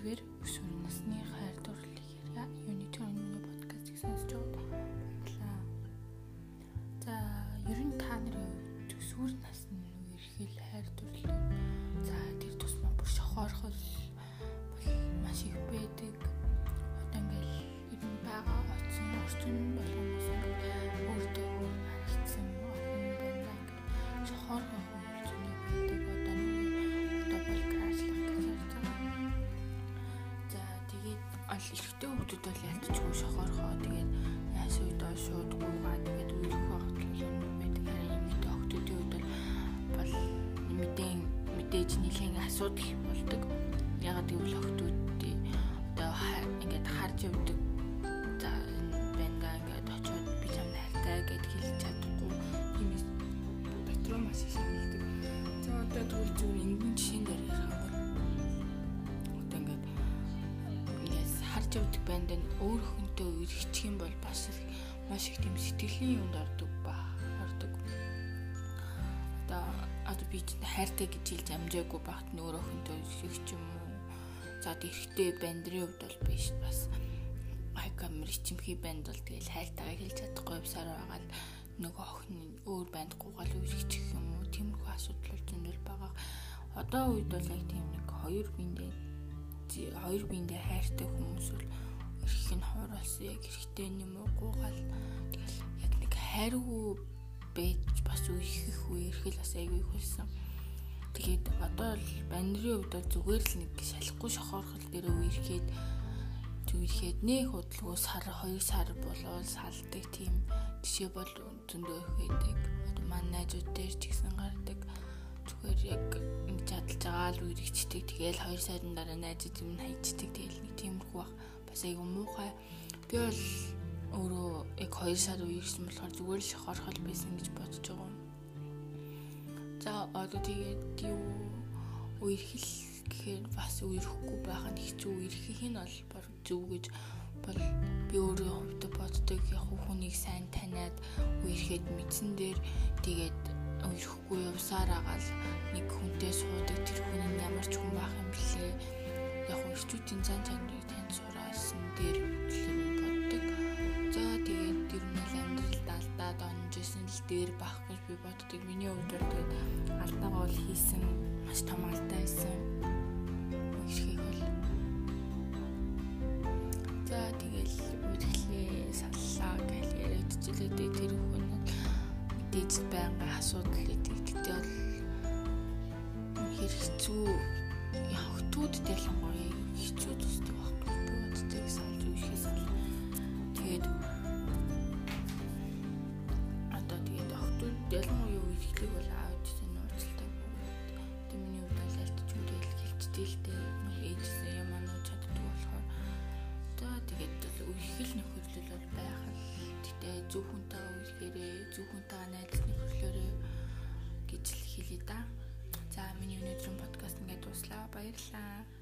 Тэгвэр өсвөр насны хайр дурлалыг яриа юуны төрөнд миний подкастыг сонсож байгаа баярлалаа. За, ер нь та нарын төсвөр насны ерхэл хайр дурлал за тэр тусмаа бүр шохоорхол маш их байдаг. Одоо ингээл байгаа оцсон орчин бол ал ихтэй хүмүүс бол ялцчихгүй шохоорхоо тэгээд яас үйдөө шууд гуугаа тэгээд үерх багтлал юм байдаг. Харин эмэгтэй охтуудын үед бол мэдэн мэдээж нэлийн асуудал болдог. Ягаад гэвэл охтуудын одоо ингээд харж явдаг. За бэнга ингээд очиод би чамд хайртай гэд хэлж чадахгүй. Юм дотроо маш их шагналдаг за одоо тэгвэл зөв энгийн жишээн дээр ярих харж явдаг банд нь өөр хүнтэй үргэлжчих юм бол бас маш их тийм сэтгэлийн юмд ордог ба ордог. Одоо одоо би ч хайртай гэж хэлж амжаагүй багт нөөрөө хүнтэй үргэлжих ч юм уу. За тэрхтээ бандрын хувьд бол биш бас камер чимхий банд бол тэгэл хайртайгаа хэлж чадахгүй явсаар байгаа л нөгөө охин өөр банд гуугаал үргэлжих юм уу тиймэрхүү асуудал бол зөндөл байгаа. Одоо үед бол яг тийм нэг хоёр биендээ хоёр биендээ хайртай хүмүүс бол эрх нь хууруулсан яг эрхтэй юм уу гуугаал тэгэл яг нэг хайргүй байж бас үерхэх үе эрхэл бас айгүй хөлсөн. Тэгээд одоо л бандрын хувьд бол зүгээр л нэг шалахгүй шохоорхол дээр үерхэд зүрхэд нэг хөдөлгөө сар 2 сар болоод салдаг тийм жишээ бол зөндөө их байдаг. Одоо манай найзууд дээр ч гэсэн гардаг. Зүгээр яг чадалж байгаа л үерхчдэг. Тэгээл 2 сарын дараа найзууд юм хайчдаг. Тэгээл нэг тиймэрхүү баг бас айгүй муухай. Би бол өөрөө яг 2 сар үеэрсэн болохоор зүгээр л шохорхол байсан гэж бодож байгаа. За одоо тэгээд юу үерхэл гэхээр бас үерхгүй байх нь хэцүү үерхэх нь бол баг зөв гэж бол би өөрөө хувьд боддог яг хүнийг сайн таниад үерхэд мэдсэн дээр тэгээд үерхгүй явсаар агаал нэг хүнтэй суудаг тэр хүн нь ямар ч хүн байх юм блэ яг өрчүүдийн зан чанарыг тань сураасан дээр хөтлөм боддог. За тэгээд тэр нь амьдралд алдаад онжсэн л дээр байх гэж би боддог. Миний хувьд бол тэгээд алдаагаа бол хийсэн маш том алдаа байсан. Мэдээж байнга асуудал гэдэг. Тэгтээ бол хэрэгцүү явхтууд ялангуяа хэцүү тусдаг байхгүй би боддог салж үерхээс тэгээд одоо тэгээд охтууд ялангуяа үерхлийг бол аавч чинь уучлалтай тэмний үед л альтчгүй л хэлжтэй л дээ. Ээжсэн юм аа нуу чаддаг болохоор. Одоо тэгээд л үерхэл нөхөрлөл бол байх л. Гэтээ зөв хүнтэйгээ үерхээрээ зөв хүнтэйгээ нөхөрлөөрөө хэлээ да. За миний өнөөдрийн подкаст ингээд дуслаа. Баярлалаа.